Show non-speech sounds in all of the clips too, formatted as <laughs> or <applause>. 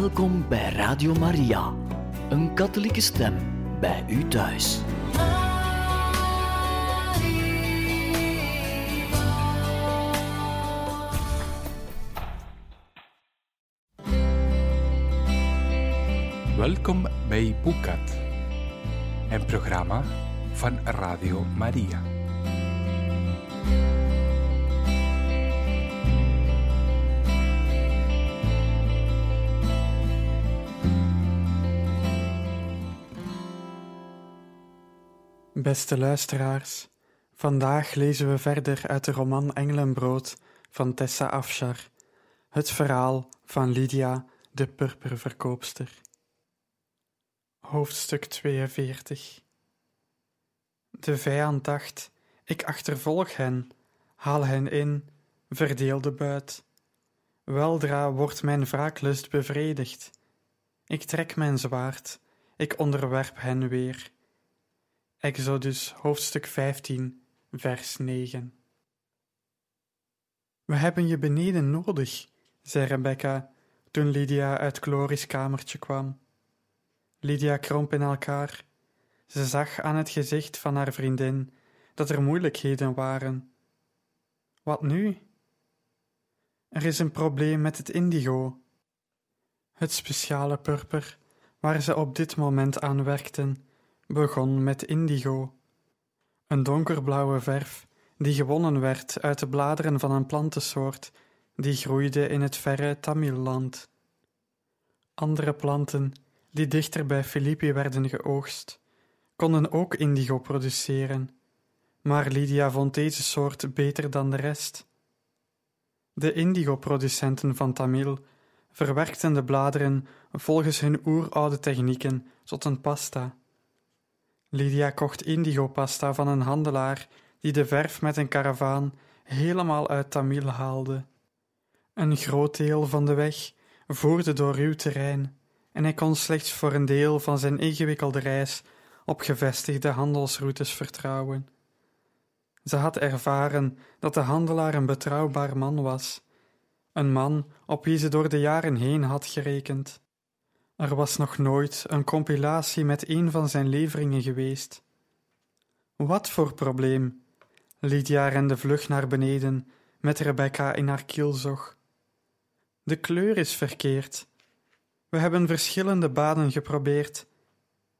Welkom bij Radio Maria, een katholieke stem bij u thuis. Welkom bij Boekat, een programma van Radio Maria. Beste luisteraars, vandaag lezen we verder uit de roman Engelenbrood van Tessa Afshar, het verhaal van Lydia, de purperverkoopster. Hoofdstuk 42 De vijand dacht, ik achtervolg hen, haal hen in, verdeel de buit. Weldra wordt mijn wraaklust bevredigd. Ik trek mijn zwaard, ik onderwerp hen weer. Exodus hoofdstuk 15, vers 9. We hebben je beneden nodig, zei Rebecca toen Lydia uit Chloris kamertje kwam. Lydia kromp in elkaar. Ze zag aan het gezicht van haar vriendin dat er moeilijkheden waren. Wat nu? Er is een probleem met het indigo. Het speciale purper waar ze op dit moment aan werkten begon met indigo, een donkerblauwe verf die gewonnen werd uit de bladeren van een plantensoort die groeide in het verre Tamilland. Andere planten, die dichter bij Filippi werden geoogst, konden ook indigo produceren, maar Lydia vond deze soort beter dan de rest. De indigo-producenten van Tamil verwerkten de bladeren volgens hun oeroude technieken tot een pasta. Lydia kocht indigo-pasta van een handelaar die de verf met een karavaan helemaal uit Tamil haalde. Een groot deel van de weg voerde door ruw terrein en hij kon slechts voor een deel van zijn ingewikkelde reis op gevestigde handelsroutes vertrouwen. Ze had ervaren dat de handelaar een betrouwbaar man was, een man op wie ze door de jaren heen had gerekend. Er was nog nooit een compilatie met een van zijn leveringen geweest. Wat voor probleem? Lydia rende vlug naar beneden met Rebecca in haar kielzog. De kleur is verkeerd. We hebben verschillende baden geprobeerd,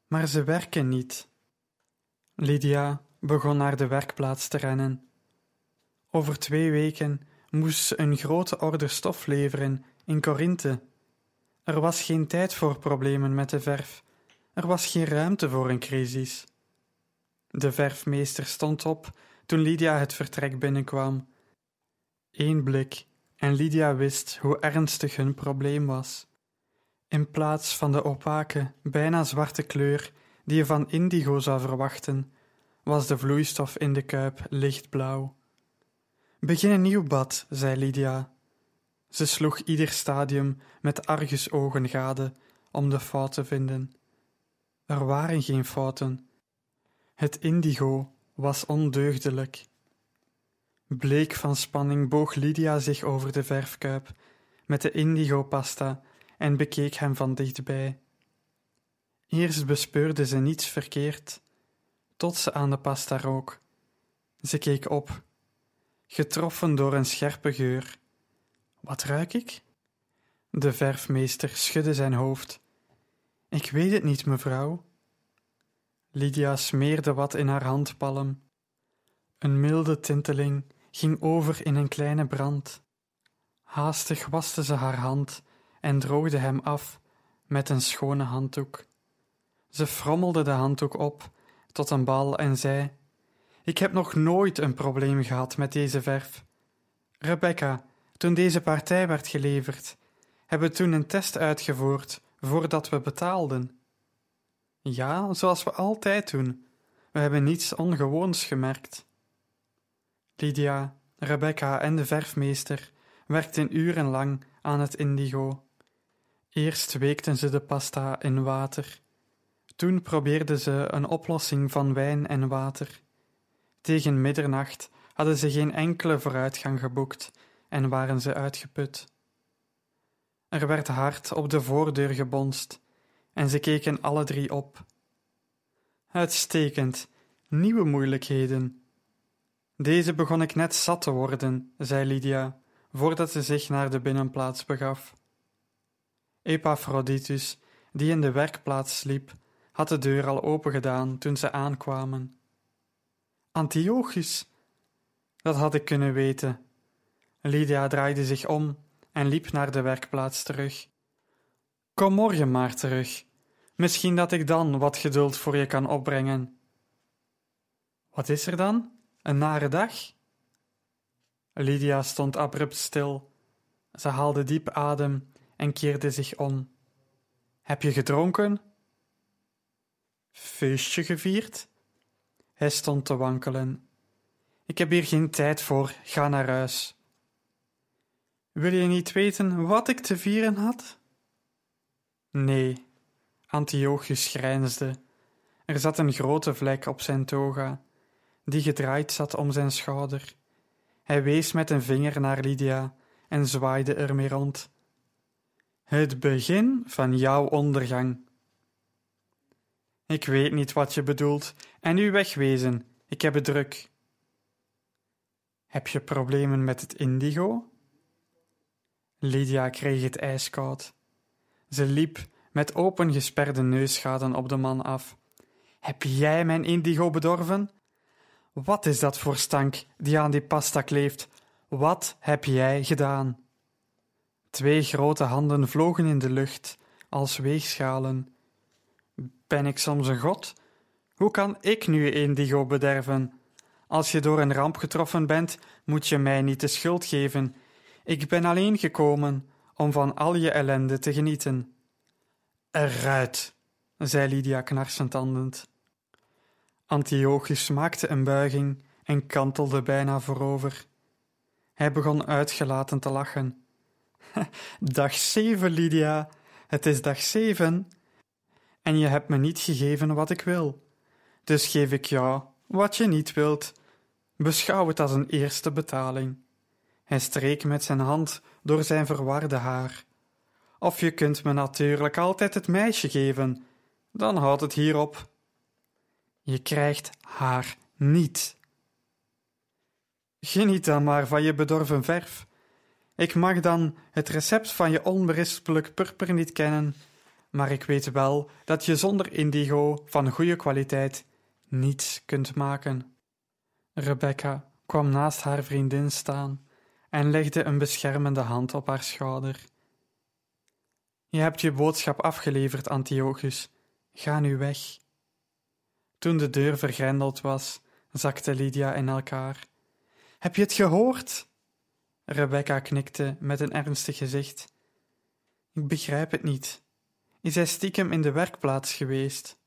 maar ze werken niet. Lydia begon naar de werkplaats te rennen. Over twee weken moest ze een grote orde stof leveren in Corinthe er was geen tijd voor problemen met de verf. Er was geen ruimte voor een crisis. De verfmeester stond op toen Lydia het vertrek binnenkwam. Eén blik en Lydia wist hoe ernstig hun probleem was. In plaats van de opake, bijna zwarte kleur die je van indigo zou verwachten, was de vloeistof in de kuip lichtblauw. Begin een nieuw bad, zei Lydia. Ze sloeg ieder stadium met argusogen gade om de fout te vinden. Er waren geen fouten. Het indigo was ondeugdelijk. Bleek van spanning boog Lydia zich over de verfkuip met de indigo-pasta en bekeek hem van dichtbij. Eerst bespeurde ze niets verkeerd, tot ze aan de pasta rook. Ze keek op, getroffen door een scherpe geur wat ruik ik? De verfmeester schudde zijn hoofd. Ik weet het niet, mevrouw. Lydia smeerde wat in haar handpalm. Een milde tinteling ging over in een kleine brand. Haastig waste ze haar hand en droogde hem af met een schone handdoek. Ze frommelde de handdoek op tot een bal en zei: Ik heb nog nooit een probleem gehad met deze verf. Rebecca, toen deze partij werd geleverd, hebben we toen een test uitgevoerd voordat we betaalden. Ja, zoals we altijd doen. We hebben niets ongewoons gemerkt. Lydia, Rebecca en de verfmeester werkten urenlang aan het indigo. Eerst weekten ze de pasta in water. Toen probeerden ze een oplossing van wijn en water. Tegen middernacht hadden ze geen enkele vooruitgang geboekt en waren ze uitgeput. Er werd hard op de voordeur gebonst en ze keken alle drie op. Uitstekend, nieuwe moeilijkheden. Deze begon ik net zat te worden, zei Lydia, voordat ze zich naar de binnenplaats begaf. Epaphroditus, die in de werkplaats sliep, had de deur al opengedaan toen ze aankwamen. Antiochus, dat had ik kunnen weten. Lydia draaide zich om en liep naar de werkplaats terug. Kom morgen maar terug. Misschien dat ik dan wat geduld voor je kan opbrengen. Wat is er dan? Een nare dag? Lydia stond abrupt stil. Ze haalde diep adem en keerde zich om. Heb je gedronken? Feestje gevierd? Hij stond te wankelen. Ik heb hier geen tijd voor, ga naar huis. Wil je niet weten wat ik te vieren had? Nee, Antiochus grijnsde. Er zat een grote vlek op zijn toga, die gedraaid zat om zijn schouder. Hij wees met een vinger naar Lydia en zwaaide ermee rond. Het begin van jouw ondergang. Ik weet niet wat je bedoelt, en nu wegwezen, ik heb het druk. Heb je problemen met het indigo? Lydia kreeg het ijskoud. Ze liep met opengesperde neusgaten op de man af. Heb jij mijn indigo bedorven? Wat is dat voor stank die aan die pasta kleeft? Wat heb jij gedaan? Twee grote handen vlogen in de lucht als weegschalen. Ben ik soms een god? Hoe kan ik nu indigo bederven? Als je door een ramp getroffen bent, moet je mij niet de schuld geven. Ik ben alleen gekomen om van al je ellende te genieten. Eruit, zei Lydia knarsetandend. Antiochus maakte een buiging en kantelde bijna voorover. Hij begon uitgelaten te lachen. <laughs> Dag zeven, Lydia. Het is dag zeven. En je hebt me niet gegeven wat ik wil. Dus geef ik jou wat je niet wilt. Beschouw het als een eerste betaling. Hij streek met zijn hand door zijn verwarde haar. Of je kunt me natuurlijk altijd het meisje geven, dan houdt het hierop. Je krijgt haar niet. Geniet dan maar van je bedorven verf. Ik mag dan het recept van je onberispelijk purper niet kennen, maar ik weet wel dat je zonder indigo van goede kwaliteit niets kunt maken. Rebecca kwam naast haar vriendin staan en legde een beschermende hand op haar schouder. Je hebt je boodschap afgeleverd, Antiochus. Ga nu weg. Toen de deur vergrendeld was, zakte Lydia in elkaar. Heb je het gehoord? Rebecca knikte met een ernstig gezicht. Ik begrijp het niet. Is hij stiekem in de werkplaats geweest?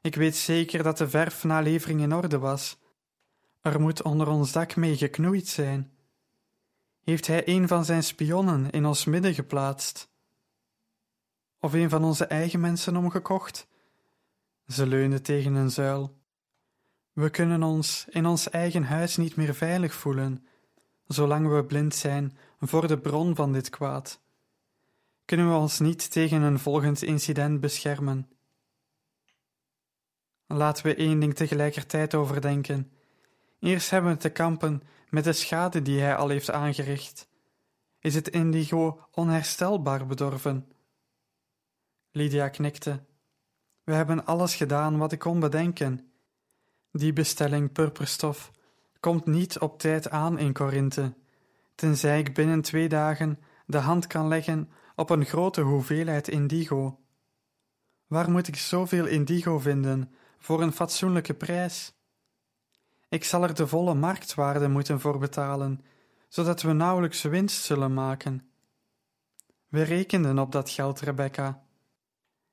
Ik weet zeker dat de verfnalevering in orde was. Er moet onder ons dak mee geknoeid zijn. Heeft hij een van zijn spionnen in ons midden geplaatst? Of een van onze eigen mensen omgekocht? Ze leunde tegen een zuil. We kunnen ons in ons eigen huis niet meer veilig voelen, zolang we blind zijn voor de bron van dit kwaad. Kunnen we ons niet tegen een volgend incident beschermen? Laten we één ding tegelijkertijd overdenken. Eerst hebben we te kampen met de schade die hij al heeft aangericht. Is het indigo onherstelbaar bedorven? Lydia knikte. We hebben alles gedaan wat ik kon bedenken. Die bestelling purperstof komt niet op tijd aan in Korinthe, tenzij ik binnen twee dagen de hand kan leggen op een grote hoeveelheid indigo. Waar moet ik zoveel indigo vinden voor een fatsoenlijke prijs? Ik zal er de volle marktwaarde moeten voor betalen, zodat we nauwelijks winst zullen maken. We rekenden op dat geld, Rebecca.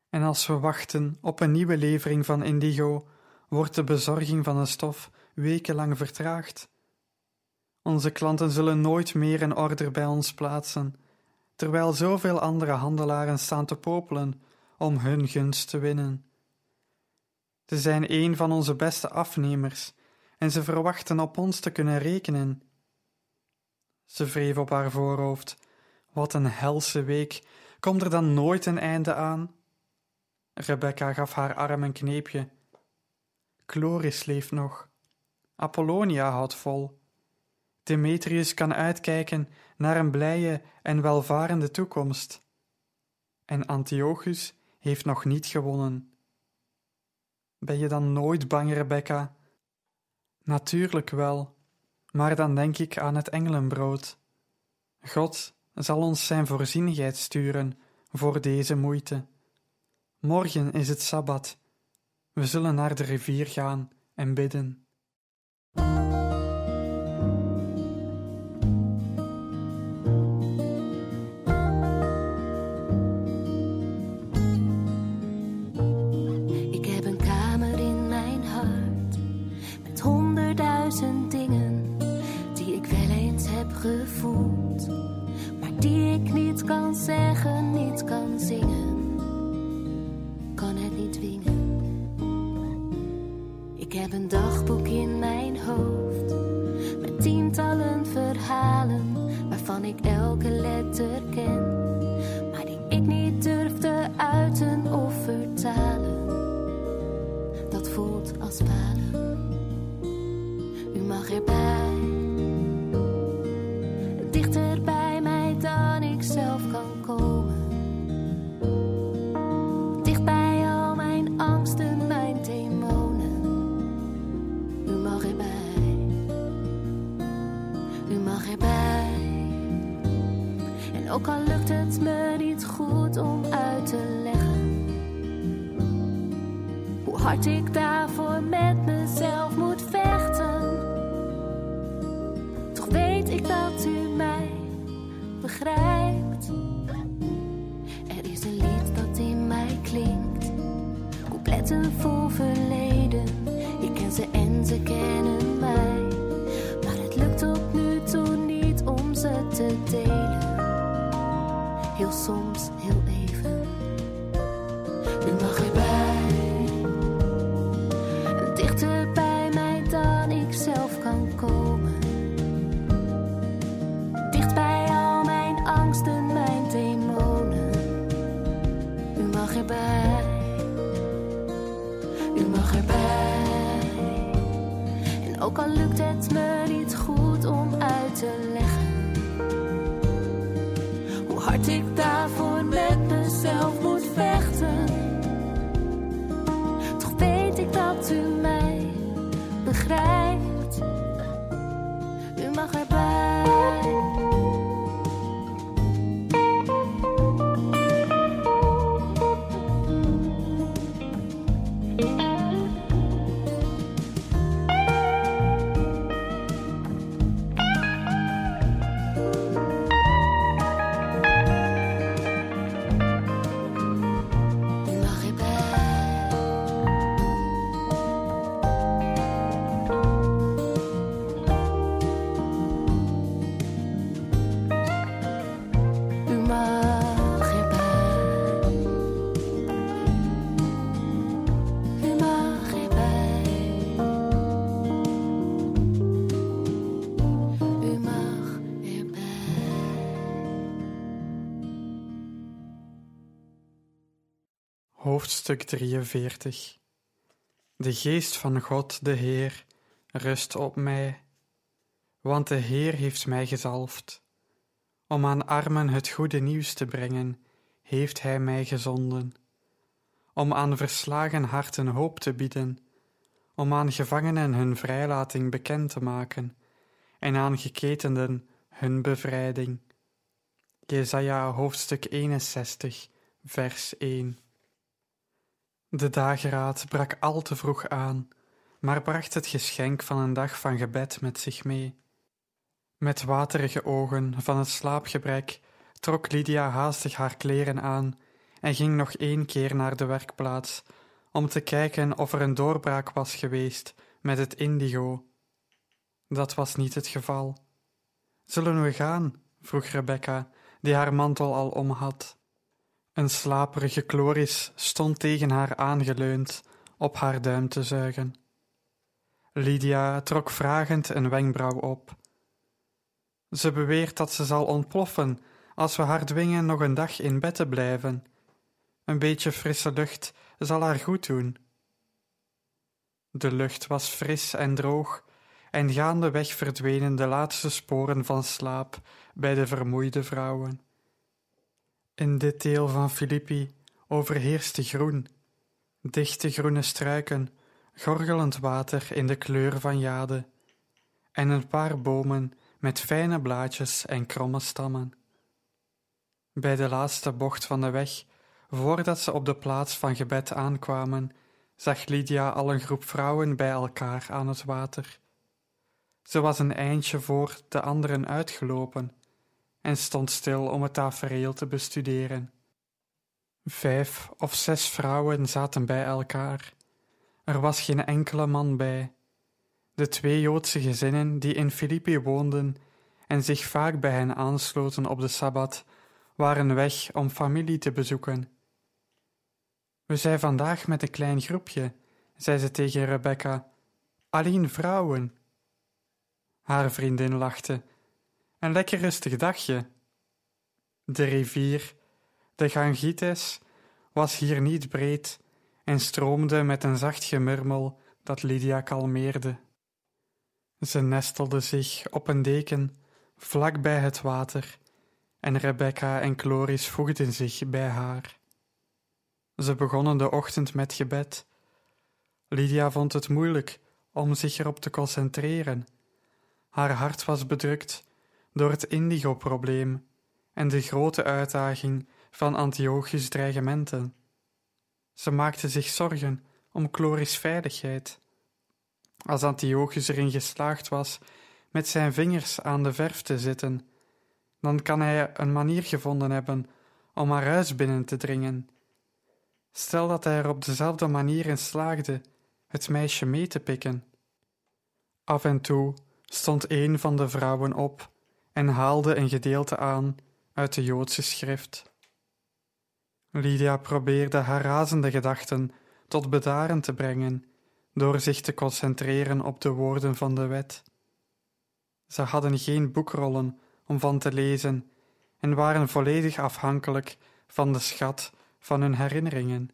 En als we wachten op een nieuwe levering van indigo, wordt de bezorging van de stof wekenlang vertraagd. Onze klanten zullen nooit meer een order bij ons plaatsen, terwijl zoveel andere handelaren staan te popelen om hun gunst te winnen. Ze zijn een van onze beste afnemers en ze verwachten op ons te kunnen rekenen. Ze wreef op haar voorhoofd. Wat een helse week. Komt er dan nooit een einde aan? Rebecca gaf haar arm een kneepje. Chloris leeft nog. Apollonia houdt vol. Demetrius kan uitkijken naar een blije en welvarende toekomst. En Antiochus heeft nog niet gewonnen. Ben je dan nooit bang, Rebecca? Natuurlijk wel, maar dan denk ik aan het engelenbrood. God zal ons zijn voorzienigheid sturen voor deze moeite. Morgen is het sabbat. We zullen naar de rivier gaan en bidden. Ik heb een dagboek in mijn hoofd met tientallen verhalen waarvan ik elke letter ken, maar die ik niet durfde uiten of vertalen dat voelt als falen. Ook al lukt het me niet goed om uit te leggen. Hoe hard ik daarvoor met mezelf moet vechten. Toch weet ik dat u mij begrijpt. Hoofdstuk 43 De geest van God, de Heer, rust op mij, want de Heer heeft mij gezalfd. Om aan armen het goede nieuws te brengen, heeft Hij mij gezonden. Om aan verslagen harten hoop te bieden, om aan gevangenen hun vrijlating bekend te maken, en aan geketenden hun bevrijding. Jesaja hoofdstuk 61, vers 1 de dageraad brak al te vroeg aan, maar bracht het geschenk van een dag van gebed met zich mee. Met waterige ogen van het slaapgebrek trok Lydia haastig haar kleren aan en ging nog één keer naar de werkplaats om te kijken of er een doorbraak was geweest met het indigo. Dat was niet het geval. Zullen we gaan? vroeg Rebecca, die haar mantel al om had. Een slaperige Chloris stond tegen haar aangeleund, op haar duim te zuigen. Lydia trok vragend een wenkbrauw op. Ze beweert dat ze zal ontploffen als we haar dwingen nog een dag in bed te blijven. Een beetje frisse lucht zal haar goed doen. De lucht was fris en droog, en gaandeweg verdwenen de laatste sporen van slaap bij de vermoeide vrouwen. In dit deel van Filippi overheerste groen, dichte groene struiken, gorgelend water in de kleur van jade, en een paar bomen met fijne blaadjes en kromme stammen. Bij de laatste bocht van de weg, voordat ze op de plaats van gebed aankwamen, zag Lydia al een groep vrouwen bij elkaar aan het water. Ze was een eindje voor de anderen uitgelopen en stond stil om het tafereel te bestuderen. Vijf of zes vrouwen zaten bij elkaar. Er was geen enkele man bij. De twee Joodse gezinnen die in Filippi woonden en zich vaak bij hen aansloten op de sabbat, waren weg om familie te bezoeken. We zijn vandaag met een klein groepje, zei ze tegen Rebecca. Alleen vrouwen. Haar vriendin lachte. Een lekker rustig dagje. De rivier, de Gangites, was hier niet breed en stroomde met een zacht gemurmel dat Lydia kalmeerde. Ze nestelde zich op een deken vlak bij het water en Rebecca en Chloris voegden zich bij haar. Ze begonnen de ochtend met gebed. Lydia vond het moeilijk om zich erop te concentreren. Haar hart was bedrukt door het indigo-probleem en de grote uitdaging van Antiochus' dreigementen. Ze maakte zich zorgen om Chloris' veiligheid. Als Antiochus erin geslaagd was met zijn vingers aan de verf te zitten, dan kan hij een manier gevonden hebben om haar huis binnen te dringen. Stel dat hij er op dezelfde manier in slaagde het meisje mee te pikken. Af en toe stond een van de vrouwen op en haalde een gedeelte aan uit de Joodse schrift. Lydia probeerde haar razende gedachten tot bedaren te brengen door zich te concentreren op de woorden van de wet. Ze hadden geen boekrollen om van te lezen en waren volledig afhankelijk van de schat van hun herinneringen.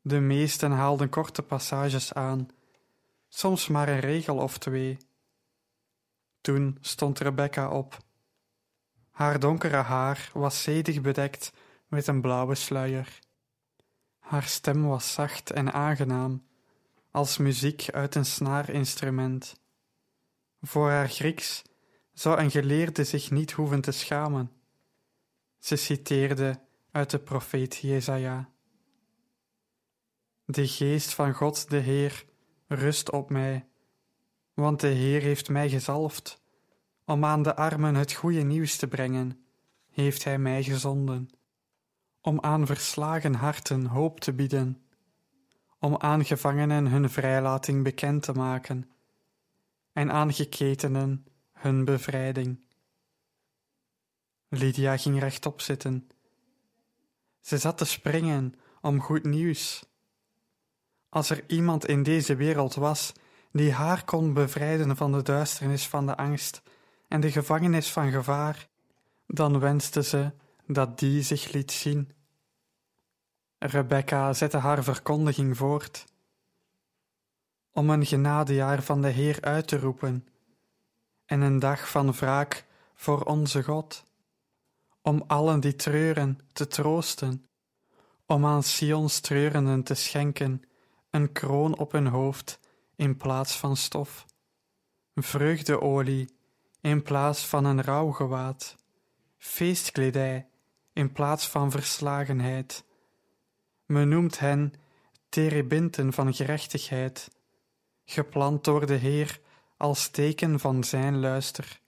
De meesten haalden korte passages aan, soms maar een regel of twee. Toen stond Rebecca op. Haar donkere haar was zedig bedekt met een blauwe sluier. Haar stem was zacht en aangenaam, als muziek uit een snaarinstrument. Voor haar Grieks zou een geleerde zich niet hoeven te schamen. Ze citeerde uit de profeet Jesaja. De geest van God de Heer rust op mij, want de Heer heeft mij gezalfd. Om aan de armen het goede nieuws te brengen, heeft Hij mij gezonden. Om aan verslagen harten hoop te bieden, om aan gevangenen hun vrijlating bekend te maken, en aan geketenen hun bevrijding. Lydia ging rechtop zitten. Ze zat te springen om goed nieuws. Als er iemand in deze wereld was die haar kon bevrijden van de duisternis van de angst en de gevangenis van gevaar, dan wenste ze dat die zich liet zien. Rebecca zette haar verkondiging voort. Om een genadejaar van de Heer uit te roepen en een dag van wraak voor onze God, om allen die treuren te troosten, om aan Sions treurenden te schenken een kroon op hun hoofd in plaats van stof, vreugdeolie in plaats van een rouwgewaad, feestkledij in plaats van verslagenheid. Men noemt hen terebinten van gerechtigheid, geplant door de Heer als teken van zijn luister.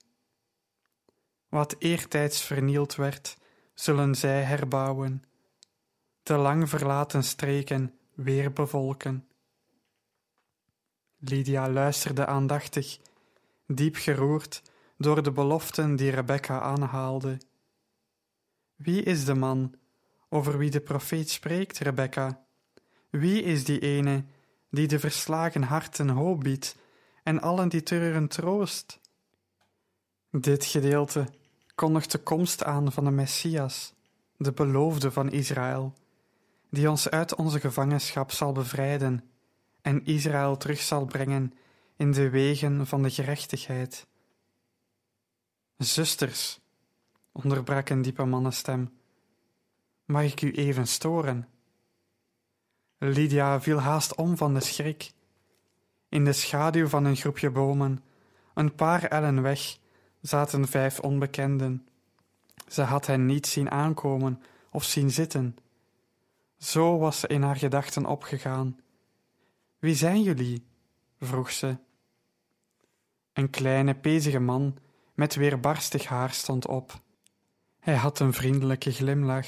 Wat eertijds vernield werd, zullen zij herbouwen, te lang verlaten streken weer bevolken. Lydia luisterde aandachtig, diep geroerd door de beloften die Rebecca aanhaalde. Wie is de man over wie de profeet spreekt, Rebecca? Wie is die ene die de verslagen harten hoop biedt en allen die treuren troost? Dit gedeelte kondigt de komst aan van de Messias, de beloofde van Israël, die ons uit onze gevangenschap zal bevrijden en Israël terug zal brengen in de wegen van de gerechtigheid. Zusters, onderbrak een diepe mannenstem, mag ik u even storen? Lydia viel haast om van de schrik. In de schaduw van een groepje bomen, een paar ellen weg, zaten vijf onbekenden. Ze had hen niet zien aankomen of zien zitten. Zo was ze in haar gedachten opgegaan. Wie zijn jullie? vroeg ze. Een kleine, pezige man met weerbarstig haar stond op. Hij had een vriendelijke glimlach,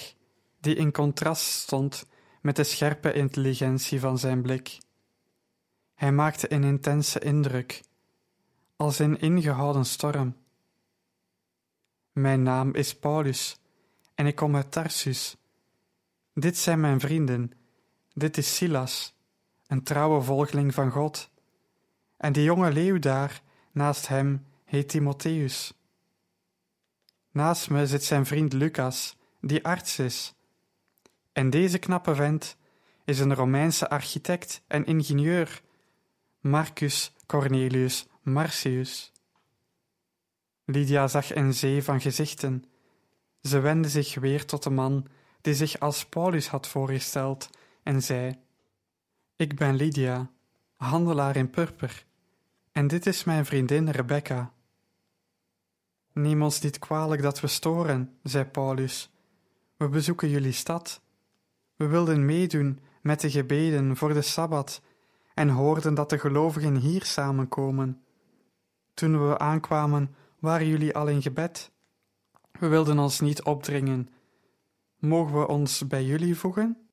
die in contrast stond met de scherpe intelligentie van zijn blik. Hij maakte een intense indruk, als een ingehouden storm. Mijn naam is Paulus en ik kom uit Tarsus. Dit zijn mijn vrienden. Dit is Silas, een trouwe volgeling van God. En die jonge leeuw daar, naast hem, heet Timotheus. Naast me zit zijn vriend Lucas, die arts is. En deze knappe vent is een Romeinse architect en ingenieur, Marcus Cornelius Marcius. Lydia zag een zee van gezichten. Ze wendde zich weer tot de man die zich als Paulus had voorgesteld en zei: Ik ben Lydia, handelaar in purper, en dit is mijn vriendin Rebecca. Neem ons niet kwalijk dat we storen, zei Paulus. We bezoeken jullie stad. We wilden meedoen met de gebeden voor de sabbat en hoorden dat de gelovigen hier samenkomen. Toen we aankwamen, waren jullie al in gebed. We wilden ons niet opdringen. Mogen we ons bij jullie voegen?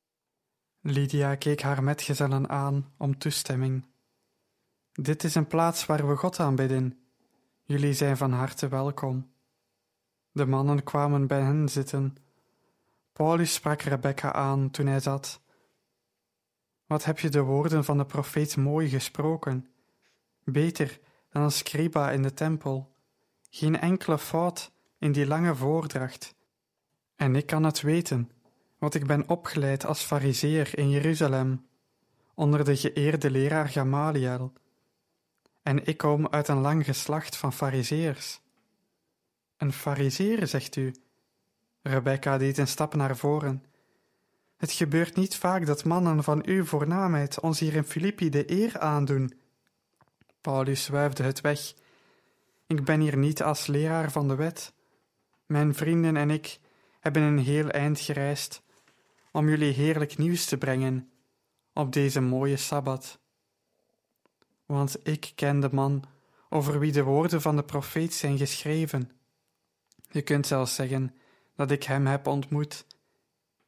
Lydia keek haar metgezellen aan om toestemming. Dit is een plaats waar we God aanbidden. Jullie zijn van harte welkom. De mannen kwamen bij hen zitten. Paulus sprak Rebecca aan toen hij zat. Wat heb je de woorden van de profeet mooi gesproken? Beter dan een scriba in de tempel. Geen enkele fout in die lange voordracht. En ik kan het weten, want ik ben opgeleid als fariseer in Jeruzalem, onder de geëerde leraar Gamaliel. En ik kom uit een lang geslacht van fariseers. Een fariseer, zegt u? Rebecca deed een stap naar voren. Het gebeurt niet vaak dat mannen van uw voornaamheid ons hier in Filippi de eer aandoen. Paulus wuifde het weg. Ik ben hier niet als leraar van de wet. Mijn vrienden en ik hebben een heel eind gereisd om jullie heerlijk nieuws te brengen op deze mooie sabbat. Want ik ken de man over wie de woorden van de profeet zijn geschreven. Je kunt zelfs zeggen dat ik hem heb ontmoet.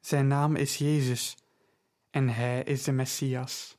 Zijn naam is Jezus en hij is de Messias.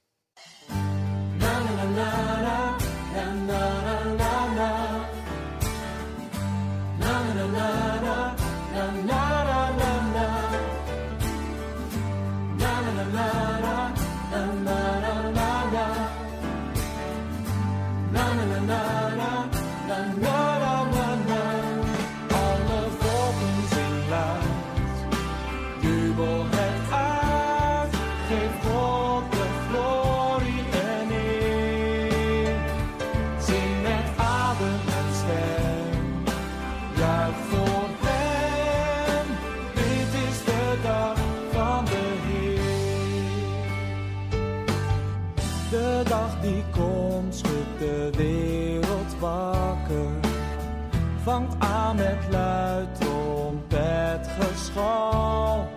Zing met adem en stem, juich voor hem, dit is de dag van de Heer. De dag die komt, schudt de wereld wakker vangt aan met luid trompetgeschal.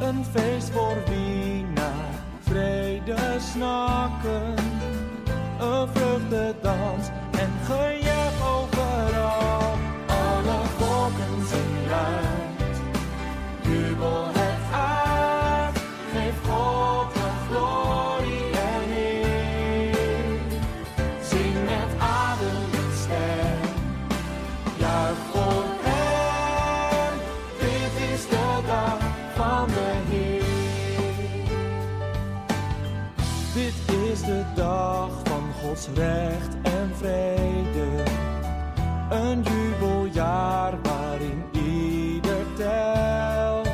Een feest voor wie naar vrede snakken. recht en vrede. Een jubeljaar waarin ieder telt.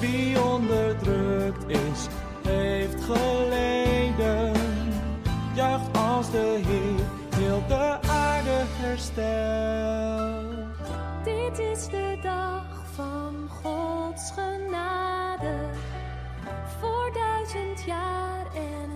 Wie onderdrukt is, heeft geleden. Juicht als de Heer heel de aarde herstelt. Dit is de dag van Gods genade. Voor duizend jaar en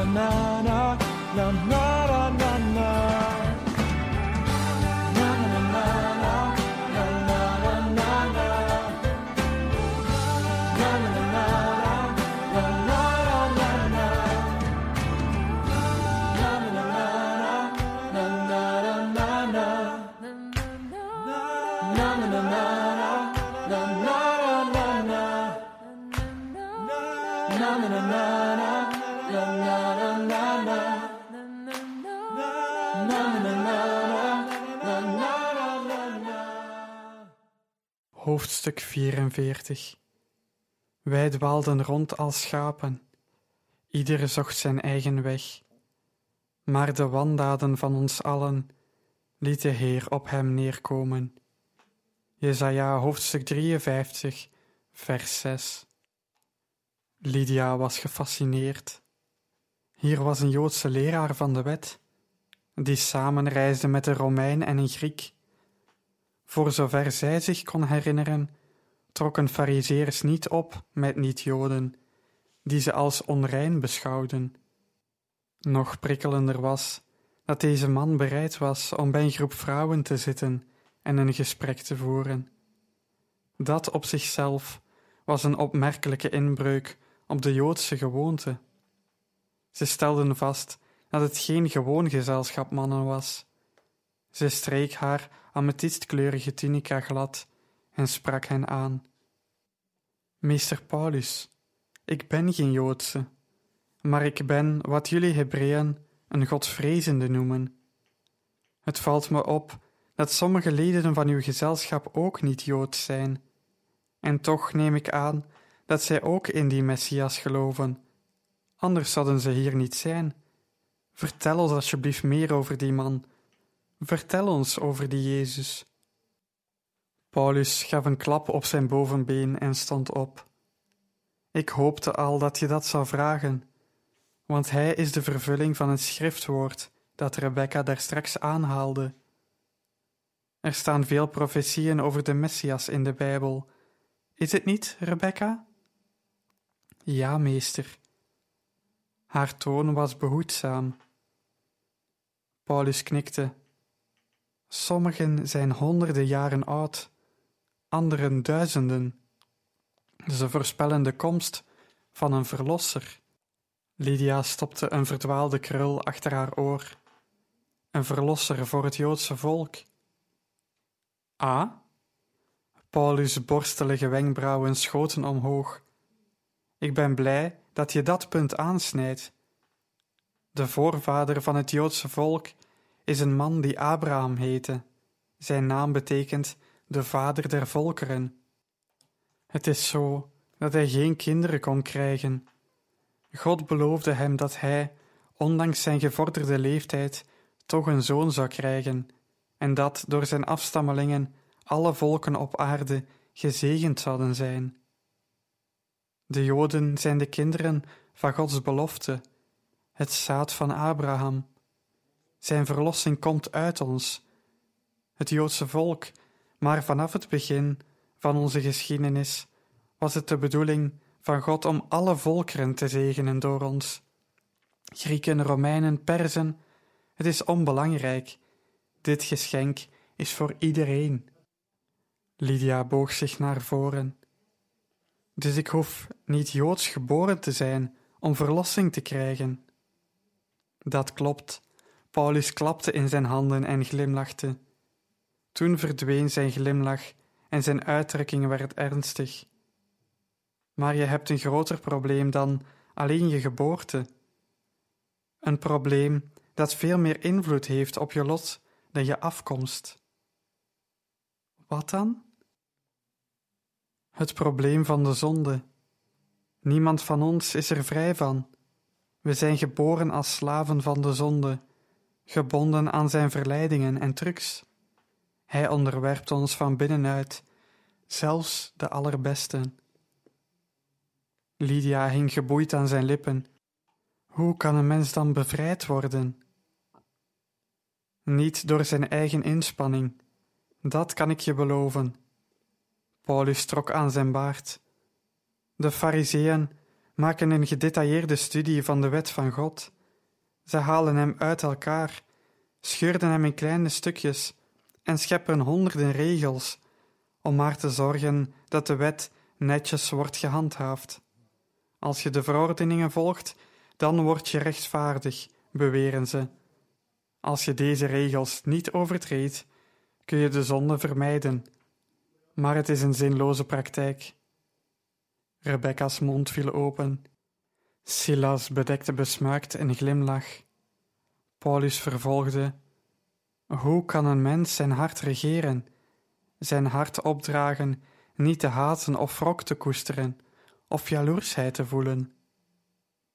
Na na na na na, Hoofdstuk 44 Wij dwaalden rond als schapen. Ieder zocht zijn eigen weg. Maar de wandaden van ons allen liet de Heer op hem neerkomen. Jesaja hoofdstuk 53 vers 6 Lydia was gefascineerd. Hier was een Joodse leraar van de wet, die samenreisde met een Romein en een Griek. Voor zover zij zich kon herinneren, trokken fariseërs niet op met niet-Joden, die ze als onrein beschouwden. Nog prikkelender was dat deze man bereid was om bij een groep vrouwen te zitten en een gesprek te voeren. Dat op zichzelf was een opmerkelijke inbreuk op de Joodse gewoonte. Ze stelden vast dat het geen gewoon gezelschap mannen was. Ze streek haar amethyskleurige tunica glad en sprak hen aan. Meester Paulus, ik ben geen Joodse, maar ik ben wat jullie Hebreeën een godvrezende noemen. Het valt me op dat sommige leden van uw gezelschap ook niet Joods zijn, en toch neem ik aan dat zij ook in die Messias geloven. Anders zouden ze hier niet zijn. Vertel ons alsjeblieft meer over die man. Vertel ons over die Jezus. Paulus gaf een klap op zijn bovenbeen en stond op. Ik hoopte al dat je dat zou vragen, want hij is de vervulling van het schriftwoord dat Rebecca daar straks aanhaalde. Er staan veel profetieën over de Messias in de Bijbel. Is het niet, Rebecca? Ja, meester. Haar toon was behoedzaam. Paulus knikte. Sommigen zijn honderden jaren oud, anderen duizenden. Ze voorspellen de komst van een verlosser. Lydia stopte een verdwaalde krul achter haar oor. Een verlosser voor het Joodse volk. Ah? Paulus' borstelige wenkbrauwen schoten omhoog. Ik ben blij dat je dat punt aansnijdt. De voorvader van het Joodse volk is een man die Abraham heette. Zijn naam betekent de vader der volkeren. Het is zo dat hij geen kinderen kon krijgen. God beloofde hem dat hij, ondanks zijn gevorderde leeftijd, toch een zoon zou krijgen, en dat door zijn afstammelingen alle volken op aarde gezegend zouden zijn. De Joden zijn de kinderen van Gods belofte, het zaad van Abraham. Zijn verlossing komt uit ons, het Joodse volk, maar vanaf het begin van onze geschiedenis was het de bedoeling van God om alle volkeren te zegenen door ons. Grieken, Romeinen, Perzen, het is onbelangrijk. Dit geschenk is voor iedereen. Lydia boog zich naar voren. Dus ik hoef niet joods geboren te zijn om verlossing te krijgen. Dat klopt. Paulus klapte in zijn handen en glimlachte. Toen verdween zijn glimlach en zijn uitdrukking werd ernstig. Maar je hebt een groter probleem dan alleen je geboorte. Een probleem dat veel meer invloed heeft op je lot dan je afkomst. Wat dan? Het probleem van de zonde. Niemand van ons is er vrij van. We zijn geboren als slaven van de zonde, gebonden aan zijn verleidingen en trucs. Hij onderwerpt ons van binnenuit, zelfs de allerbesten. Lydia hing geboeid aan zijn lippen. Hoe kan een mens dan bevrijd worden? Niet door zijn eigen inspanning, dat kan ik je beloven. Paulus trok aan zijn baard. De Fariseeën maken een gedetailleerde studie van de wet van God. Ze halen hem uit elkaar, scheurden hem in kleine stukjes en scheppen honderden regels om maar te zorgen dat de wet netjes wordt gehandhaafd. Als je de verordeningen volgt, dan word je rechtvaardig, beweren ze. Als je deze regels niet overtreedt, kun je de zonde vermijden. Maar het is een zinloze praktijk. Rebecca's mond viel open. Silas bedekte besmuikt een glimlach. Paulus vervolgde: Hoe kan een mens zijn hart regeren, zijn hart opdragen, niet te haten of wrok te koesteren, of jaloersheid te voelen?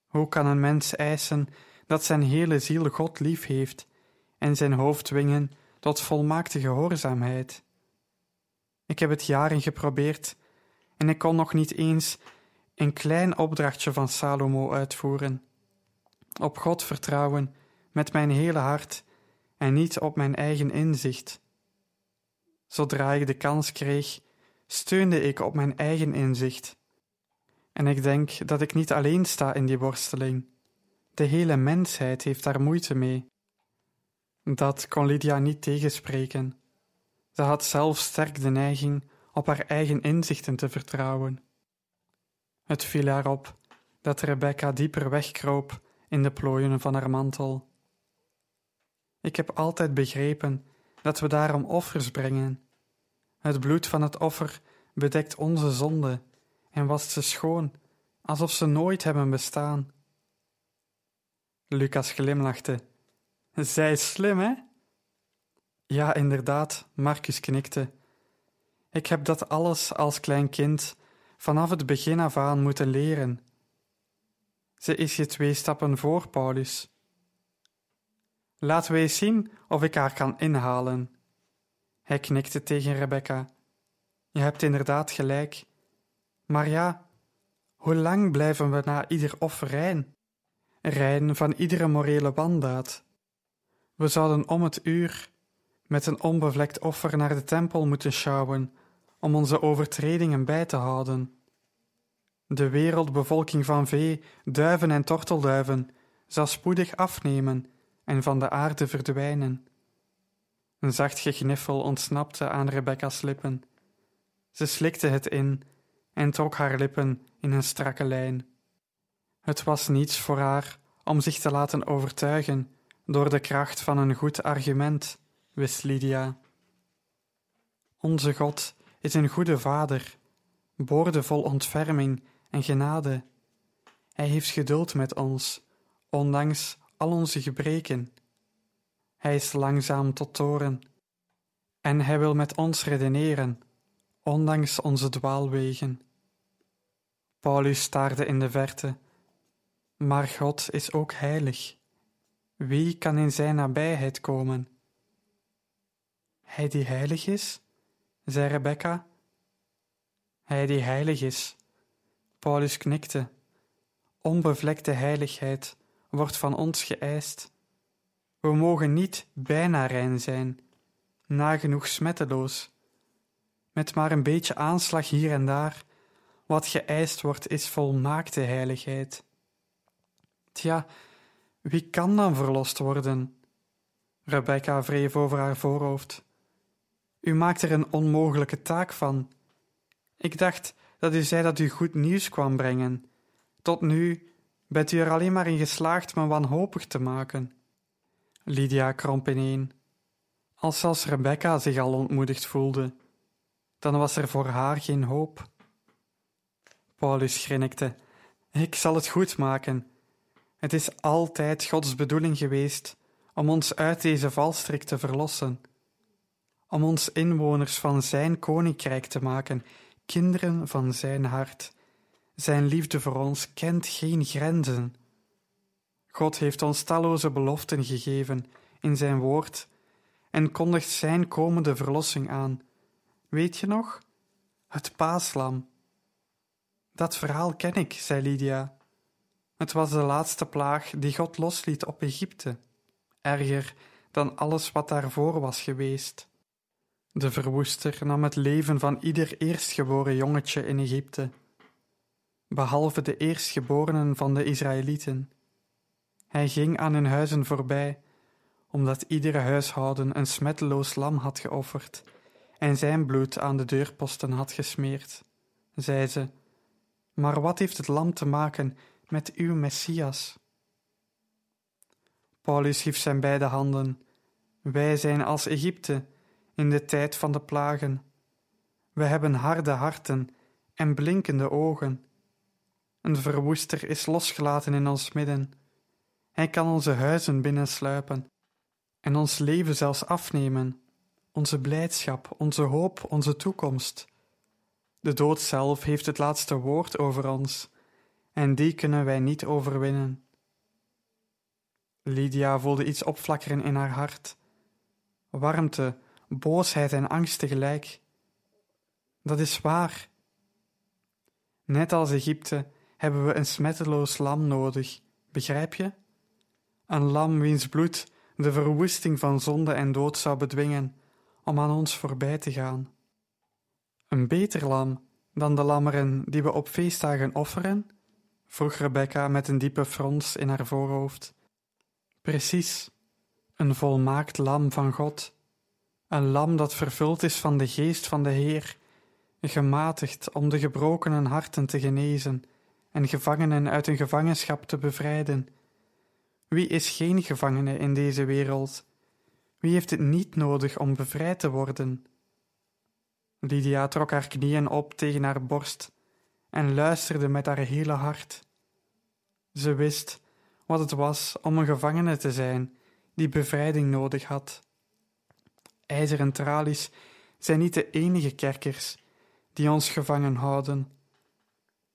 Hoe kan een mens eisen dat zijn hele ziel God lief heeft en zijn hoofd dwingen tot volmaakte gehoorzaamheid? Ik heb het jaren geprobeerd en ik kon nog niet eens een klein opdrachtje van Salomo uitvoeren. Op God vertrouwen met mijn hele hart en niet op mijn eigen inzicht. Zodra ik de kans kreeg, steunde ik op mijn eigen inzicht. En ik denk dat ik niet alleen sta in die worsteling. De hele mensheid heeft daar moeite mee. Dat kon Lydia niet tegenspreken. Ze had zelf sterk de neiging op haar eigen inzichten te vertrouwen. Het viel haar op dat Rebecca dieper wegkroop in de plooien van haar mantel. Ik heb altijd begrepen dat we daarom offers brengen. Het bloed van het offer bedekt onze zonde en wast ze schoon, alsof ze nooit hebben bestaan. Lucas glimlachte. Zij is slim, hè? Ja, inderdaad, Marcus knikte. Ik heb dat alles als klein kind vanaf het begin af aan moeten leren. Ze is je twee stappen voor, Paulus. Laten we eens zien of ik haar kan inhalen. Hij knikte tegen Rebecca. Je hebt inderdaad gelijk. Maar ja, hoe lang blijven we na ieder offer rein? Rein van iedere morele wandaad. We zouden om het uur met een onbevlekt offer naar de tempel moeten sjouwen om onze overtredingen bij te houden. De wereldbevolking van vee, duiven en tortelduiven zal spoedig afnemen en van de aarde verdwijnen. Een zacht gegniffel ontsnapte aan Rebecca's lippen. Ze slikte het in en trok haar lippen in een strakke lijn. Het was niets voor haar om zich te laten overtuigen door de kracht van een goed argument, wist Lydia. Onze God is een goede vader, boordevol ontferming en genade. Hij heeft geduld met ons, ondanks al onze gebreken. Hij is langzaam tot toren, en hij wil met ons redeneren, ondanks onze dwaalwegen. Paulus staarde in de verte, maar God is ook heilig. Wie kan in zijn nabijheid komen? Hij die heilig is, zei Rebecca. Hij die heilig is. Paulus knikte. Onbevlekte heiligheid wordt van ons geëist. We mogen niet bijna rein zijn, nagenoeg smetteloos. Met maar een beetje aanslag hier en daar Wat geëist wordt, is volmaakte heiligheid. Tja, wie kan dan verlost worden? Rebecca wreef over haar voorhoofd. U maakt er een onmogelijke taak van. Ik dacht dat u zei dat u goed nieuws kwam brengen. Tot nu bent u er alleen maar in geslaagd me wanhopig te maken. Lydia kromp ineen. Als zelfs Rebecca zich al ontmoedigd voelde, dan was er voor haar geen hoop. Paulus grinnikte. Ik zal het goed maken. Het is altijd Gods bedoeling geweest om ons uit deze valstrik te verlossen, om ons inwoners van Zijn koninkrijk te maken, kinderen van Zijn hart. Zijn liefde voor ons kent geen grenzen. God heeft ons talloze beloften gegeven in Zijn woord en kondigt Zijn komende verlossing aan. Weet je nog? Het paaslam. Dat verhaal ken ik, zei Lydia. Het was de laatste plaag die God losliet op Egypte, erger dan alles wat daarvoor was geweest. De verwoester nam het leven van ieder eerstgeboren jongetje in Egypte, behalve de eerstgeborenen van de Israëlieten. Hij ging aan hun huizen voorbij, omdat iedere huishouden een smetteloos lam had geofferd en zijn bloed aan de deurposten had gesmeerd. Zei ze: Maar wat heeft het lam te maken met uw Messias? Paulus hief zijn beide handen. Wij zijn als Egypte in de tijd van de plagen. We hebben harde harten en blinkende ogen. Een verwoester is losgelaten in ons midden. Hij kan onze huizen binnensluipen en ons leven zelfs afnemen, onze blijdschap, onze hoop, onze toekomst. De dood zelf heeft het laatste woord over ons, en die kunnen wij niet overwinnen. Lydia voelde iets opflakkeren in haar hart. Warmte, boosheid en angst tegelijk. Dat is waar. Net als Egypte hebben we een smetteloos lam nodig, begrijp je? Een lam wiens bloed de verwoesting van zonde en dood zou bedwingen om aan ons voorbij te gaan. Een beter lam dan de lammeren die we op feestdagen offeren? vroeg Rebecca met een diepe frons in haar voorhoofd. Precies, een volmaakt lam van God, een lam dat vervuld is van de geest van de Heer, gematigd om de gebrokenen harten te genezen en gevangenen uit hun gevangenschap te bevrijden. Wie is geen gevangene in deze wereld? Wie heeft het niet nodig om bevrijd te worden? Lydia trok haar knieën op tegen haar borst en luisterde met haar hele hart. Ze wist wat het was om een gevangene te zijn die bevrijding nodig had. IJzeren tralies zijn niet de enige kerkers die ons gevangen houden.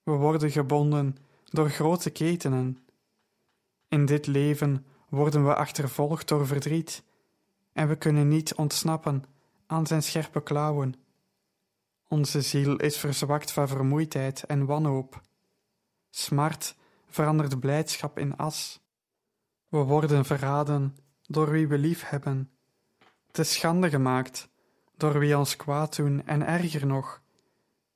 We worden gebonden door grote ketenen. In dit leven worden we achtervolgd door verdriet en we kunnen niet ontsnappen aan zijn scherpe klauwen. Onze ziel is verzwakt van vermoeidheid en wanhoop. Smart verandert blijdschap in as. We worden verraden door wie we lief hebben, te schande gemaakt door wie ons kwaad doen en erger nog,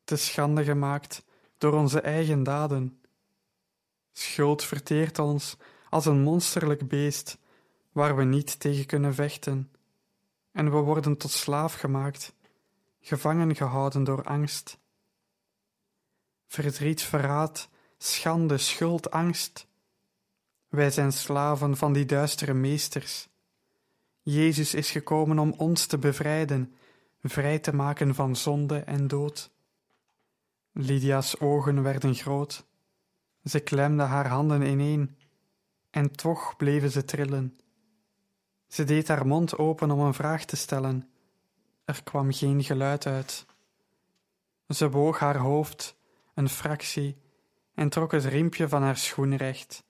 te schande gemaakt door onze eigen daden. Schuld verteert ons als een monsterlijk beest waar we niet tegen kunnen vechten, en we worden tot slaaf gemaakt, gevangen gehouden door angst. Verdriet, verraad, schande, schuld, angst. Wij zijn slaven van die duistere meesters. Jezus is gekomen om ons te bevrijden, vrij te maken van zonde en dood. Lydia's ogen werden groot. Ze klemde haar handen ineen, en toch bleven ze trillen. Ze deed haar mond open om een vraag te stellen. Er kwam geen geluid uit. Ze boog haar hoofd een fractie en trok het riempje van haar schoen recht.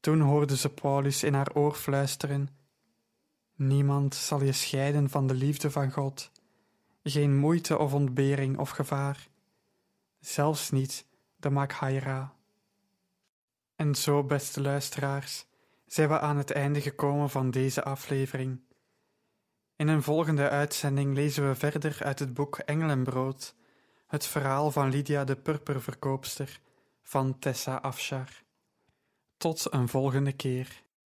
Toen hoorde ze Paulus in haar oor fluisteren: Niemand zal je scheiden van de liefde van God, geen moeite of ontbering of gevaar, zelfs niet de Makhaira. En zo, beste luisteraars, zijn we aan het einde gekomen van deze aflevering. In een volgende uitzending lezen we verder uit het boek Engelenbrood Het verhaal van Lydia de purperverkoopster van Tessa Afshar. Tot een volgende keer.